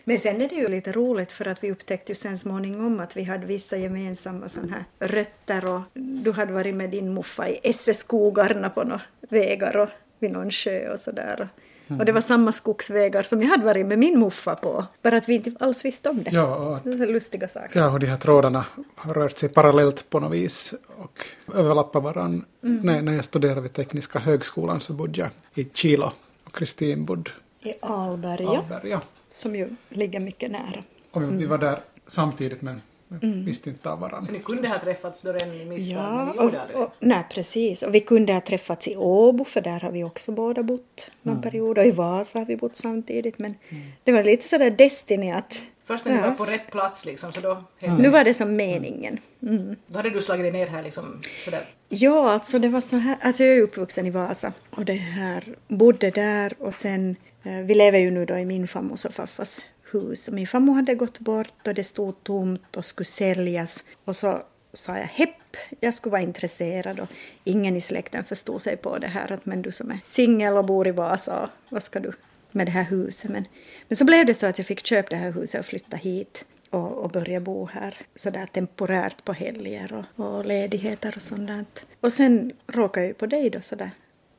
Men sen är det ju lite roligt för att vi upptäckte ju sen småningom att vi hade vissa gemensamma sån här rötter och du hade varit med din muffa i SS-skogarna på några vägar och vid någon sjö och sådär. Och det var samma skogsvägar som jag hade varit med min muffa på, bara att vi inte alls visste om det. Ja, och att Det lustiga saker. Ja, och de här trådarna har rört sig parallellt på något vis och överlappar varandra. Mm. När, när jag studerade vid Tekniska högskolan så bodde jag i Kilo och Kristin bodde i Alberga, Alberga. som ju ligger mycket nära. Och vi, Mm. vi var där samtidigt men visste inte av varandra. Så ni kunde ha träffats då redan i misstag, men Ja, ni gjorde och, nej precis. Och vi kunde ha träffats i Åbo, för där har vi också båda bott någon period. Och i Vasa har vi bott samtidigt. Men det var lite sådär Destiny att Först när ni Ja. var på rätt plats liksom, så då, hände- nu var det som meningen. Mm. då hade du slagit dig ner här liksom sådär. Ja, alltså det var så här. Alltså jag är uppvuxen i Vasa och det här bodde där och sen, eh, vi lever ju nu då i min farmors och farfars hus min farmor hade gått bort och det stod tomt och skulle säljas och så sa jag hepp, jag skulle vara intresserad och ingen i släkten förstod sig på det här att men du som är singel och bor i Vasa, vad ska du med det här huset? Men, men så blev det så att jag fick köpa det här huset och flytta hit och, och börja bo här sådär temporärt på helger och, och ledigheter och sånt där. Och sen råkade jag ju på dig då sådär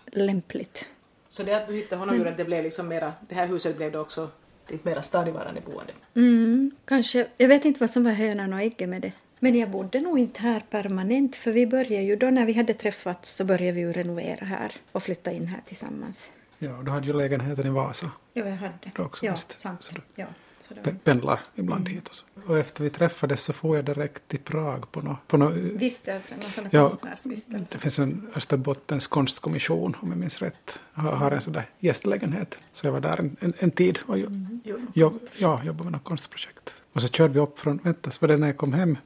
lämpligt. Så det att du hittade honom gjorde att det blev liksom mera, det här huset blev då också ditt mera stadigvarande boende. Mm, kanske, jag vet inte vad som var hönan och ägget med det. Men jag bodde nog inte här permanent för vi började ju då när vi hade träffats så började vi ju renovera här och flytta in här tillsammans. Ja, du hade ju lägenheten i Vasa. Ja, jag hade. Du också, ja, visst. sant. Så du- Ja, så det Pe- var. Pendlar ibland hit och så. Och efter vi träffades så får jag direkt till Prag på något... På något Vistelse, någon sån Ja. konstnärsvistelse. det finns en Österbottens konstkommission, om jag minns rätt, har, har en sån där gästlägenhet. Så jag var där en, en, en tid och jo, Jo, jobb, ja, jobbade med något konstprojekt. Och så körde vi upp från, vänta, så var det när jag kom hem,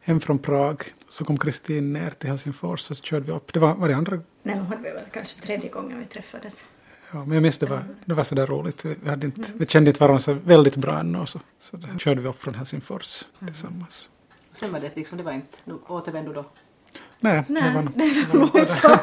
hem från Prag. Så kom Kristin ner till Helsingfors och så körde vi upp. Det var, var det andra Nej, vi väl kanske tredje gången vi träffades. Ja, men jag minns det var, det var så där roligt. Vi, hade inte, vi kände inte varandra så väldigt bra ännu. och Så, så där körde vi upp från Helsingfors tillsammans. Sen var det liksom, det var inte, du då. Nej, Nej, det var nog... det var nog så.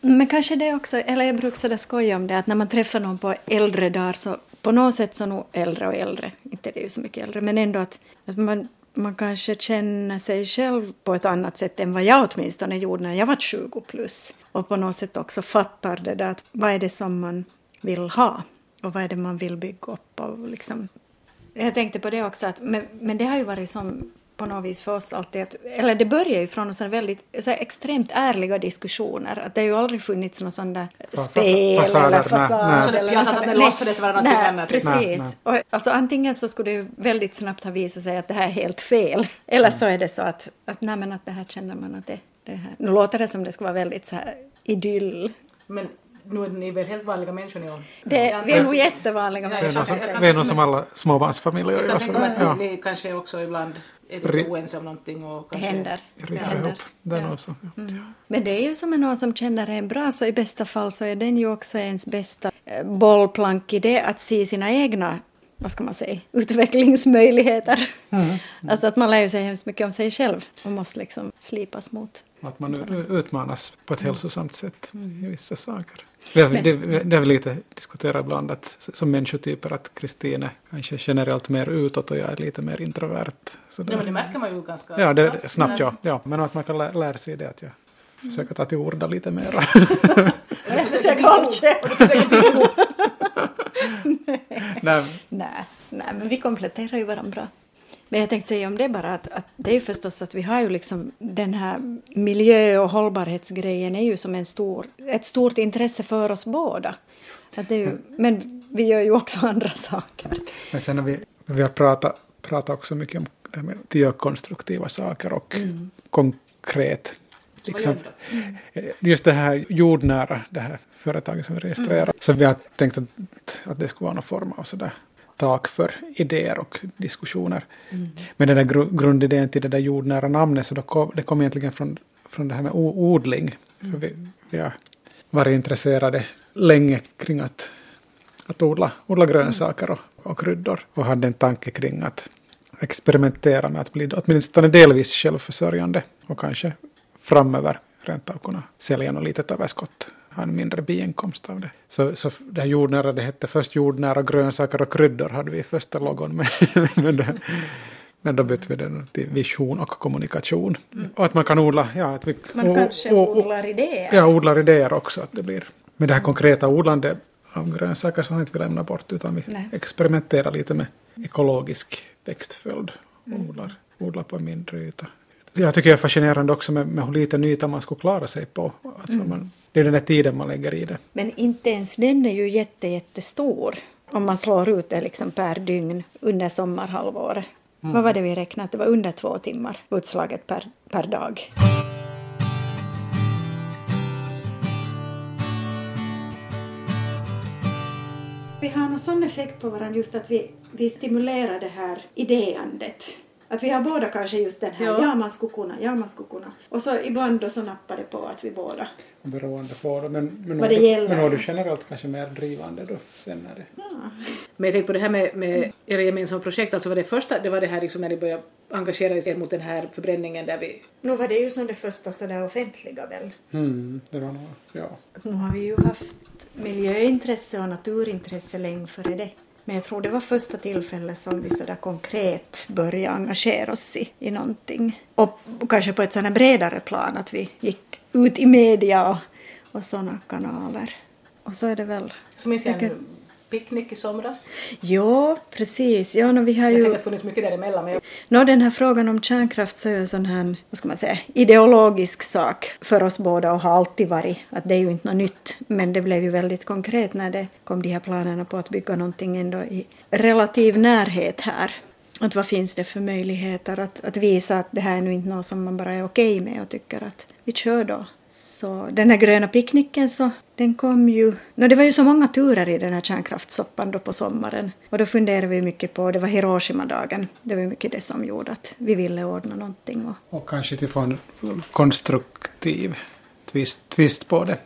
Men kanske det också, eller jag brukar sådär skoja om det, att när man träffar någon på äldre dagar så på något sätt så nog äldre och äldre, inte det är ju så mycket äldre, men ändå att, att man, man kanske känner sig själv på ett annat sätt än vad jag åtminstone gjorde när jag var 20 plus. Och på något sätt också fattar det där att vad är det som man vill ha och vad är det man vill bygga upp och liksom jag tänkte på det också, att, men, men det har ju varit som på något vis för oss alltid att, eller det börjar ju från så väldigt så här extremt ärliga diskussioner. Att det har ju aldrig funnits någon sån där spel fasader, eller fasad. nej. Eller något sånt låtsades vara annat. Precis. Nej, nej. Och, alltså antingen så skulle det ju väldigt snabbt ha visat sig att det här är helt fel. Eller så är det så att, att, nej, men att det här känner man att det, det här. Nu låter det som det ska vara väldigt så här idyll. Men nu är ni väl helt vanliga människor ni Det, vi är nog jättevanliga människor. vi är nog som alla småbarnsfamiljer. Jag kan tänka mig att ja, ni kanske också ibland är lite oense om någonting och kanske... händer. händer. ihop. Det är Ja. nog så. Ja. Men det är ju som någon som känner en bra så i bästa fall så är den ju också ens bästa eh, bollplank i det att se sina egna vad ska man säga, utvecklingsmöjligheter. Alltså att man lär ju sig hemskt mycket om sig själv och måste liksom slipas mot. Att man u- utmanas på ett hälsosamt sätt i vissa saker. Vi har, det, det har vi lite diskuterat ibland att som människotyper att Kristin är kanske generellt mer utåt och jag är lite mer introvert. Så Ja, men det märker man ju ganska Ja, det, snabbt ja. ja. Men att man kan lä, lära sig det att jag försöker ta till orda lite mer. Jag försöker hålla käften. Nej, Nej, nej, men vi kompletterar ju varandra bra. Men jag tänkte säga om det bara att, att det är ju förstås att vi har ju liksom den här miljö och hållbarhetsgrejen är ju som en stor, ett stort intresse för oss båda. Att det är ju, men vi gör ju också andra saker. Men sen har vi, vi har pratat, pratat också mycket om det här med att göra konstruktiva saker och konkret. Liksom, just det här jordnära, det här företaget som vi registrerar. Så vi har tänkt att, att det skulle vara någon form av sådär tak för idéer och diskussioner. Men den där gru, grundidén till det där jordnära namnet så då kom, det kom egentligen från, från det här med odling. För vi, vi har varit intresserade länge kring att, att odla, odla grönsaker och, och kryddor. Och hade en tanke kring att experimentera med att bli åtminstone delvis självförsörjande och kanske framöver rent av kunna sälja något litet överskott, ha en mindre biinkomst av det. Så, så det här jordnära, det hette först jordnära grönsaker och kryddor hade vi i första logon med. men, det, men då bytte vi den till vision och kommunikation. Och att man kan odla, ja, att vi... Man och- kanske och- och- odlar idéer. Ja, odlar idéer också. Att det blir. Men det här konkreta odlandet av grönsaker har inte vi lämnat bort utan vi Nej. experimenterar lite med ekologisk växtföljd. Och odlar, odlar på en mindre yta. Jag tycker det är fascinerande också med, med hur liten yta man skulle klara sig på. Alltså man, det är den där tiden man lägger i det. Men inte ens den är ju jätte, jättestor om man slår ut det liksom per dygn under sommarhalvåret. Vad var det vi räknade? Det var under två timmar utslaget per, per dag. Vi har någon sån effekt på varandra just att vi, vi stimulerar det här idéandet. Att vi har båda kanske just den här, Ja. ja, man skulle kunna, ja man skulle kunna. Och så ibland då så nappar det på att vi båda Beroende på det. Men, men, Vad det gäller. men har du generellt kanske mer drivande då? Sen när det... Men jag tänkte på det här med, med era gemensamma projekt, alltså var det första, det var det här liksom när ni började engagera er mot den här förbränningen där vi... Nu var det ju som det första sådär offentliga väl. Mm, det var nog, ja. Nu har vi ju haft miljöintresse och naturintresse länge före det. Men jag tror det var första tillfället som vi sådär konkret började engagera oss i, i någonting. Och kanske på ett sådant bredare plan att vi gick ut i media och, och sådana kanaler. Och så är det väl... Så minns jag en picknick i somras. Ja, precis. Ja, no, vi har Det har ju... säkert funnits mycket däremellan men Nå, den här frågan om kärnkraft så är ju en sån här, vad ska man säga, ideologisk sak för oss båda och har alltid varit. Att det är ju inte något nytt, men det blev ju väldigt konkret när det kom de här planerna på att bygga någonting ändå i relativ närhet här. Att vad finns det för möjligheter att, att visa att det här är nu inte något som man bara är okej med och tycker att vi kör då. Så den här gröna picknicken så, den kom ju... No, det var ju så många turer i den här kärnkraftssoppan då på sommaren. Och då funderade vi mycket på, det var Hiroshima-dagen, det var mycket det som gjorde att vi ville ordna någonting. Och, Och kanske till få en konstruktiv twist, twist på det.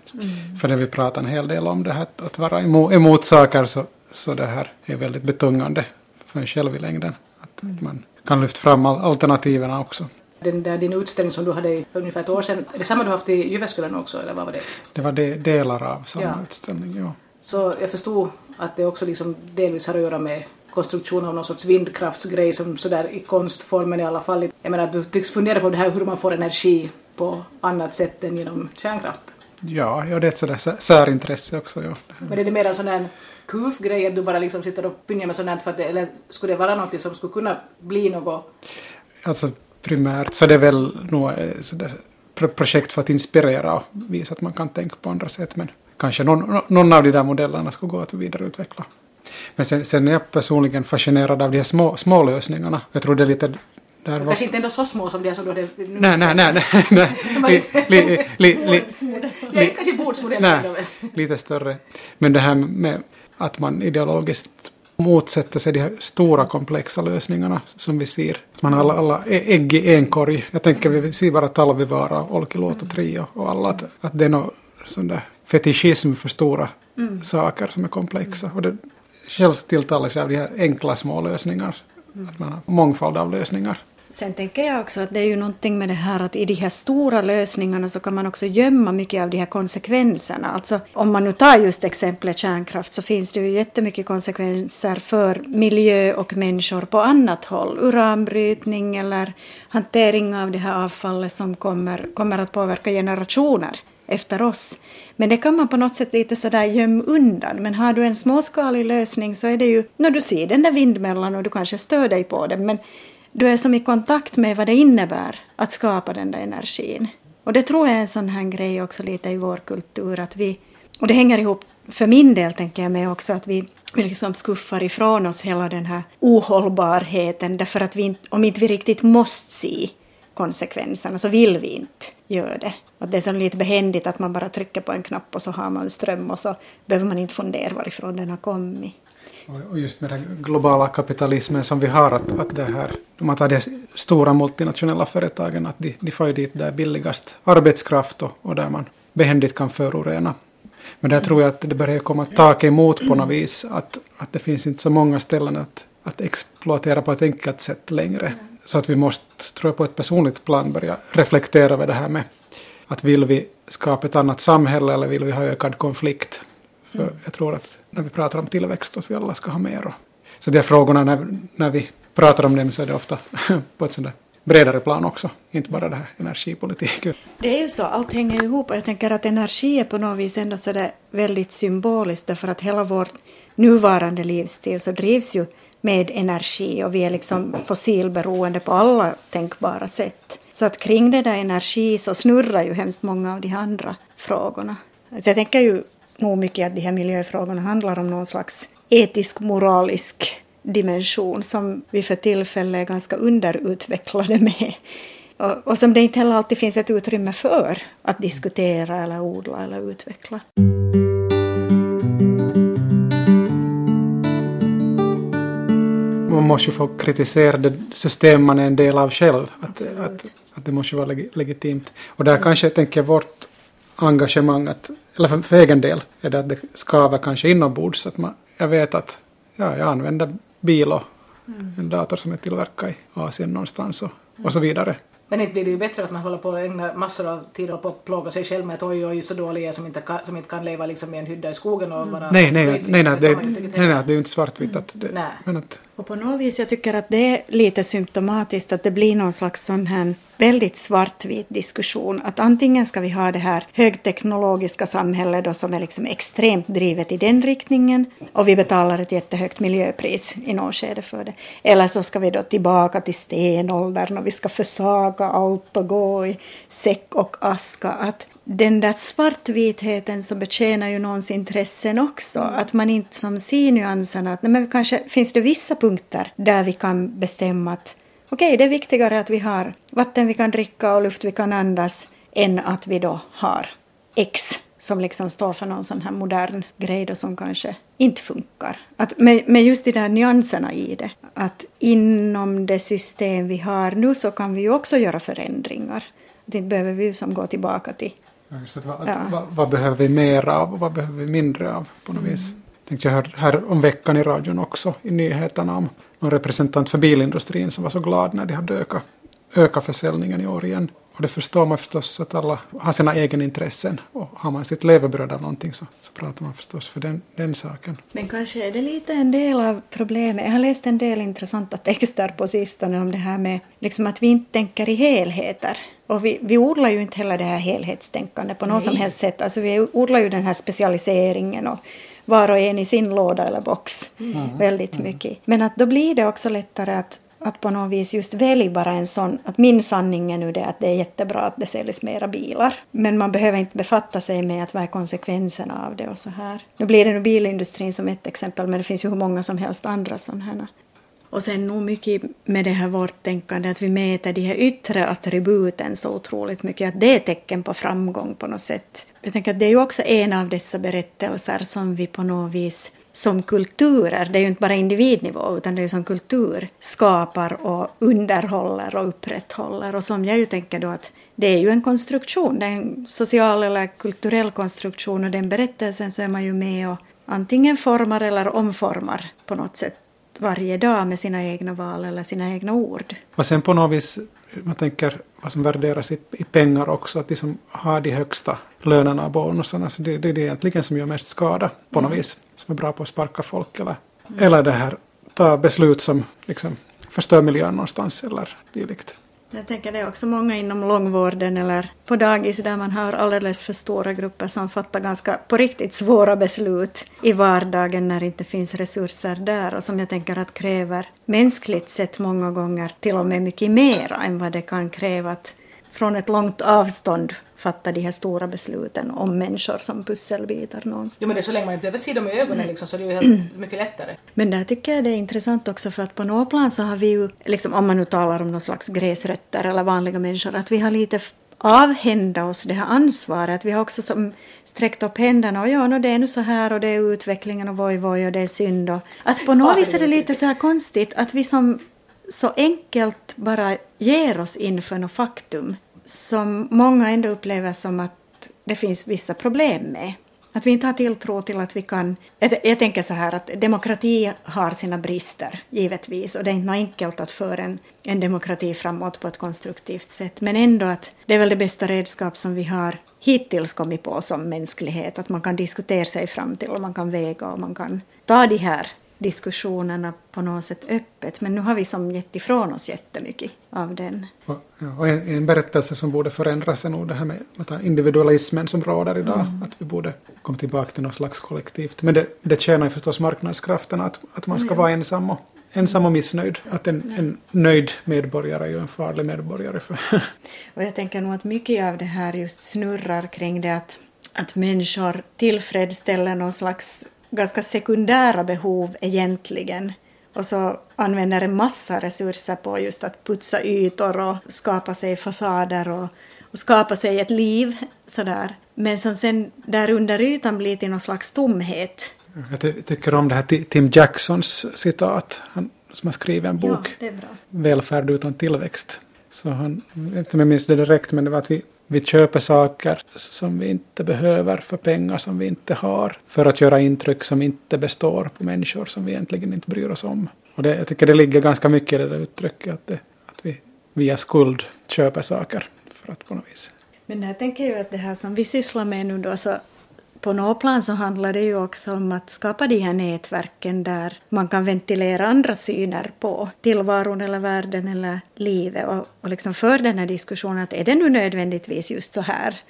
För det vi pratar en hel del om det här att, vara emot, emot saker så, så det här är väldigt betungande för en själv i längden. Att man kan lyfta fram alternativen också. Den där din utställning som du hade i ungefär ett år sedan, är det samma du haft i Jyväskylän också eller vad var det? Det var de, delar av samma Ja. utställning. Ja. Så jag förstod att det också liksom delvis har att göra med konstruktion av någon sorts vindkraftsgrej som sådär i konstformen i alla fall. Jag menar du tycks fundera på det här hur man får energi på annat sätt än genom kärnkraft. Ja, ja, det är ett sådär sä- särintresse också. Ja. Men är det mer en sån där kuf-grej att du bara liksom sitter och pynjar med sånt här för att det, eller skulle det vara något som skulle kunna bli något? Alltså, primärt. Så det är väl nog eh, projekt för att inspirera och visa att man kan tänka på andra sätt. Men kanske någon, någon av de där modellerna skulle gå att vidareutveckla. Men sen, sen är jag personligen fascinerad av de här små, små lösningarna. Jag tror det är lite där var... Kanske inte ändå så små som de som då det Nej, nej, nej, nej. nej. li, li, li, ja, kanske bordsmodeller. Nej, lite större. Men det här med att man ideologiskt motsätter sig de här stora komplexa lösningarna som vi ser. Man har alla, alla ägg i en korg. Jag tänker vi ser bara Talvivaara, Olkiluoto Trio och alla att, att det är någon sån där fetischism för stora mm. saker som är komplexa. Och det själv tilltalar sig av de här enkla små lösningar. Mm. Att man har mångfald av lösningar. Sen tänker jag också att det är ju någonting med det här att i de här stora lösningarna så kan man också gömma mycket av de här konsekvenserna. Alltså om man nu tar just exemplet kärnkraft så finns det ju jättemycket konsekvenser för miljö och människor på annat håll. Uranbrytning eller hantering av det här avfallet som kommer, kommer att påverka generationer efter oss. Men det kan man på något sätt lite sådär gömma undan. Men har du en småskalig lösning så är det ju, när du ser den där vindmällan och du kanske stör dig på den, men du är som i kontakt med vad det innebär att skapa den där energin. Och det tror jag är en sån här grej också lite i vår kultur att vi, och det hänger ihop för min del tänker jag med också att vi, vi liksom skuffar ifrån oss hela den här ohållbarheten därför att vi, om inte vi riktigt måste se konsekvenserna så vill vi inte göra det. Att det är så lite behändigt att man bara trycker på en knapp och så har man ström och så behöver man inte fundera varifrån den har kommit. Och just med den globala kapitalismen som vi har, att, att det här, om man tar de stora multinationella företagen, att de, de får ju dit där billigast arbetskraft och, och där man behändigt kan förorena. Men där tror jag att det börjar komma tak emot på något vis, att, att det finns inte så många ställen att, att exploatera på ett enkelt sätt längre. Så att vi måste, tror jag, på ett personligt plan börja reflektera över det här med att vill vi skapa ett annat samhälle eller vill vi ha ökad konflikt? För mm. jag tror att när vi pratar om tillväxt att vi alla ska ha mer. Och, så de frågorna när, när vi pratar om dem så är det ofta på ett sånt där bredare plan också, inte bara det här energipolitiken. Det är ju så, allt hänger ihop och jag tänker att energi är på något vis ändå så där väldigt symboliskt därför att hela vår nuvarande livsstil så drivs ju med energi och vi är liksom fossilberoende på alla tänkbara sätt. Så att kring det där energi så snurrar ju hemskt många av de andra frågorna. Jag tänker ju nog mycket att de här miljöfrågorna handlar om någon slags etisk-moralisk dimension som vi för tillfället är ganska underutvecklade med. Och, och som det inte heller alltid finns ett utrymme för att diskutera eller odla eller utveckla. Man måste ju få kritisera det system man är en del av själv. Att, att, att det måste vara legitimt. Och där kanske, tänker jag, vårt engagemang, att, eller för, för egen del, är det att det skaver kanske inombords. Att man, jag vet att ja, jag använder bil och mm. en dator som är tillverkad i Asien någonstans och, och så vidare. Men inte blir det ju bättre att man håller på att ägna massor av tid på att plåga sig själv med att oj, oj, så dålig jag som inte kan, som inte kan leva liksom i en hydda i skogen och vara... Nej, nej, nej, nej, nej, det, nej, nej, det är ju inte svartvitt. Att det. Men att, och på något vis jag tycker att det är lite symptomatiskt att det blir någon slags sån här väldigt svartvit diskussion. Att antingen ska vi ha det här högteknologiska samhället då som är liksom extremt drivet i den riktningen och vi betalar ett jättehögt miljöpris i något skede för det. Eller så ska vi då tillbaka till stenåldern och vi ska försaga allt och gå i säck och aska. Att den där svartvitheten så betjänar ju någons intressen också. Att man inte som ser nyanserna. Att, nej, men kanske finns det vissa punkter där vi kan bestämma att okej, okay, det är viktigare att vi har vatten vi kan dricka och luft vi kan andas än att vi då har X som liksom står för någon sån här modern grej då som kanske inte funkar. Att med, med just de där nyanserna i det, att inom det system vi har nu så kan vi ju också göra förändringar. Inte behöver vi ju som gå tillbaka till Just vad, ja. vad, vad, behöver vi mer av och vad behöver vi mindre av på något mm. vis. Tänkte jag hörde här om veckan i radion också i nyheterna om någon representant för bilindustrin som var så glad när de hade ökat, ökat försäljningen i år igen. Och det förstår man förstås att alla har sina egenintressen och har man sitt levebröd eller någonting så, så pratar man förstås för den, den saken. Men kanske är det lite en del av problemet. Jag har läst en del intressanta texter på sistone om det här med liksom att vi inte tänker i helheter. Och vi, vi odlar ju inte heller det här helhetstänkandet på något som helst sätt. Alltså vi odlar ju den här specialiseringen och var och en i sin låda eller box mm. väldigt mycket. Men att då blir det också lättare att att på något vis just välja bara en sån, att min sanning är nu det att det är jättebra att det säljs mera bilar. Men man behöver inte befatta sig med att vad är konsekvenserna av det och så här. Nu blir det nu bilindustrin som ett exempel, men det finns ju hur många som helst andra sådana här. Och sen nog mycket med det här vårt tänkande att vi mäter de här yttre attributen så otroligt mycket, att det är tecken på framgång på något sätt. Jag tänker att det är ju också en av dessa berättelser som vi på något vis som kulturer, det är ju inte bara individnivå utan det är som kultur, skapar och underhåller och upprätthåller. Och som jag ju tänker då att det är ju en konstruktion, det är en social eller kulturell konstruktion och den berättelsen så är man ju med och antingen formar eller omformar på något sätt varje dag med sina egna val eller sina egna ord. Och sen på något vis, man tänker vad som värderas i, i pengar också, att de som har de högsta lönerna och bonusarna, så det, det är det egentligen som gör mest skada på något mm. vis, som är bra på att sparka folk eller, mm. eller det här, ta beslut som liksom förstör miljön någonstans eller dylikt. Jag tänker det är också många inom långvården eller på dagis där man har alldeles för stora grupper som fattar ganska på riktigt svåra beslut i vardagen när det inte finns resurser där och som jag tänker att kräver mänskligt sett många gånger till och med mycket mera än vad det kan kräva att från ett långt avstånd fatta de här stora besluten om människor som pusselbitar någonstans. Jo men det är så länge man inte behöver se dem i ögonen liksom, så det är ju helt mycket lättare. Men där tycker jag det är intressant också för att på något plan så har vi ju, liksom, om man nu talar om någon slags gräsrötter eller vanliga människor, att vi har lite avhända oss det här ansvaret. Vi har också som sträckt upp händerna och ja, no, det är nu så här och det är utvecklingen och voj voj och det är synd. Och att på något vis är det lite så här konstigt att vi som så enkelt bara ger oss inför något faktum som många ändå upplever som att det finns vissa problem med. Att vi inte har tilltro till att vi kan... Jag, jag tänker så här att demokrati har sina brister, givetvis, och det är inte enkelt att föra en, en demokrati framåt på ett konstruktivt sätt, men ändå att det är väl det bästa redskap som vi har hittills kommit på som mänsklighet, att man kan diskutera sig fram till och man kan väga och man kan ta de här diskussionerna på något sätt öppet. Men nu har vi som gett ifrån oss jättemycket av den. Och, och en, en, berättelse som borde förändras är nog det här med, med individualismen som råder idag. Mm. Att vi borde komma tillbaka till något slags kollektivt. Men det, det tjänar ju förstås marknadskrafterna att, att man ska mm. vara ensam och, ensam och missnöjd. Att en, en nöjd medborgare är ju en farlig medborgare. För. och jag tänker nog att mycket av det här just snurrar kring det att, att människor tillfredsställer någon slags ganska sekundära behov egentligen och så använder en massa resurser på just att putsa ytor och skapa sig fasader och, och skapa sig ett liv sådär. Men som sen där under ytan blir till någon slags tomhet. Jag ty tycker om det här Tim Jacksons citat, han, som har skrivit en bok, ja, Välfärd utan tillväxt. Så han, jag vet inte om jag minns det direkt, men det var att vi vi köper saker som vi inte behöver för pengar som vi inte har. För att göra intryck som inte består på människor som vi egentligen inte bryr oss om. Och det, jag tycker det ligger ganska mycket i det där uttrycket att, det, att vi via skuld köper saker för att på något vis. Men jag tänker ju att det här som vi sysslar med nu då så på något plan så handlar det ju också om att skapa de här nätverken där man kan ventilera andra syner på tillvaron eller världen eller livet och, och liksom för den här diskussionen att är det nu nödvändigtvis just så här?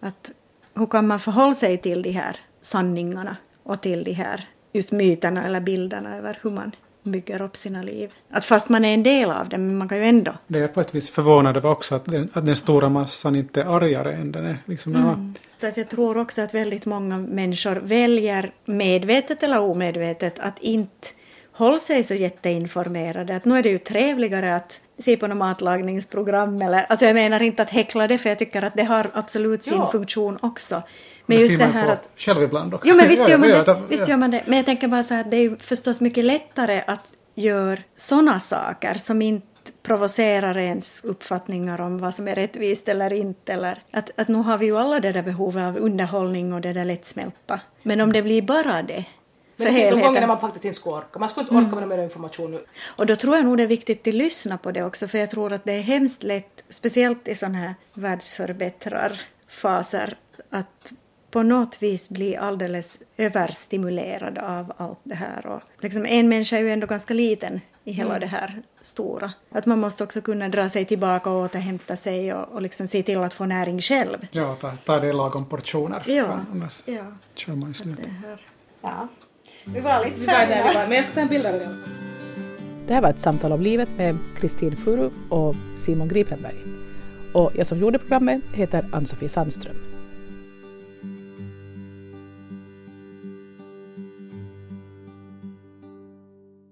Att hur kan man förhålla sig till de här sanningarna och till de här just myterna eller bilderna över hur man bygger upp sina liv. Att fast man är en del av det, men man kan ju ändå. Det är på ett vis förvånande också att den, att den stora massan inte är argare än den är. Liksom mm. Så att jag tror också att väldigt många människor väljer medvetet eller omedvetet att inte hålla sig så jätteinformerade. Att nu är det ju trevligare att se på något matlagningsprogram eller, alltså jag menar inte att häckla det för jag tycker att det har absolut sin ja. funktion också. Men just det här att... Själv ibland också. Jo men visst gör man det. Visst gör man det. Men jag tänker bara så här att det är ju förstås mycket lättare att göra sådana saker som inte provocerar ens uppfattningar om vad som är rättvist eller inte. Eller att, att nu har vi ju alla det där behovet av underhållning och det där lättsmälta. Men om det blir bara det men det finns gånger när man faktiskt inte skulle orka. Man skulle inte orka med mer information nu. Och då tror jag nog det är viktigt att lyssna på det också, för jag tror att det är hemskt lätt, speciellt i sådana här världsförbättrarfaser, att på något vis bli alldeles överstimulerad av allt det här. Och liksom en människa är ju ändå ganska liten i hela mm. det här stora. Att man måste också kunna dra sig tillbaka och återhämta sig och, och liksom se till att få näring själv. Ja, ta, ta det lagom portioner. Ja. Annars ja. kör man i Ja. Vi var lite färdiga. Men jag ska ta en bild av det. Det här var ett samtal om livet med Kristin Furu och Simon Gripenberg. Och jag som gjorde programmet heter Ann-Sofie Sandström.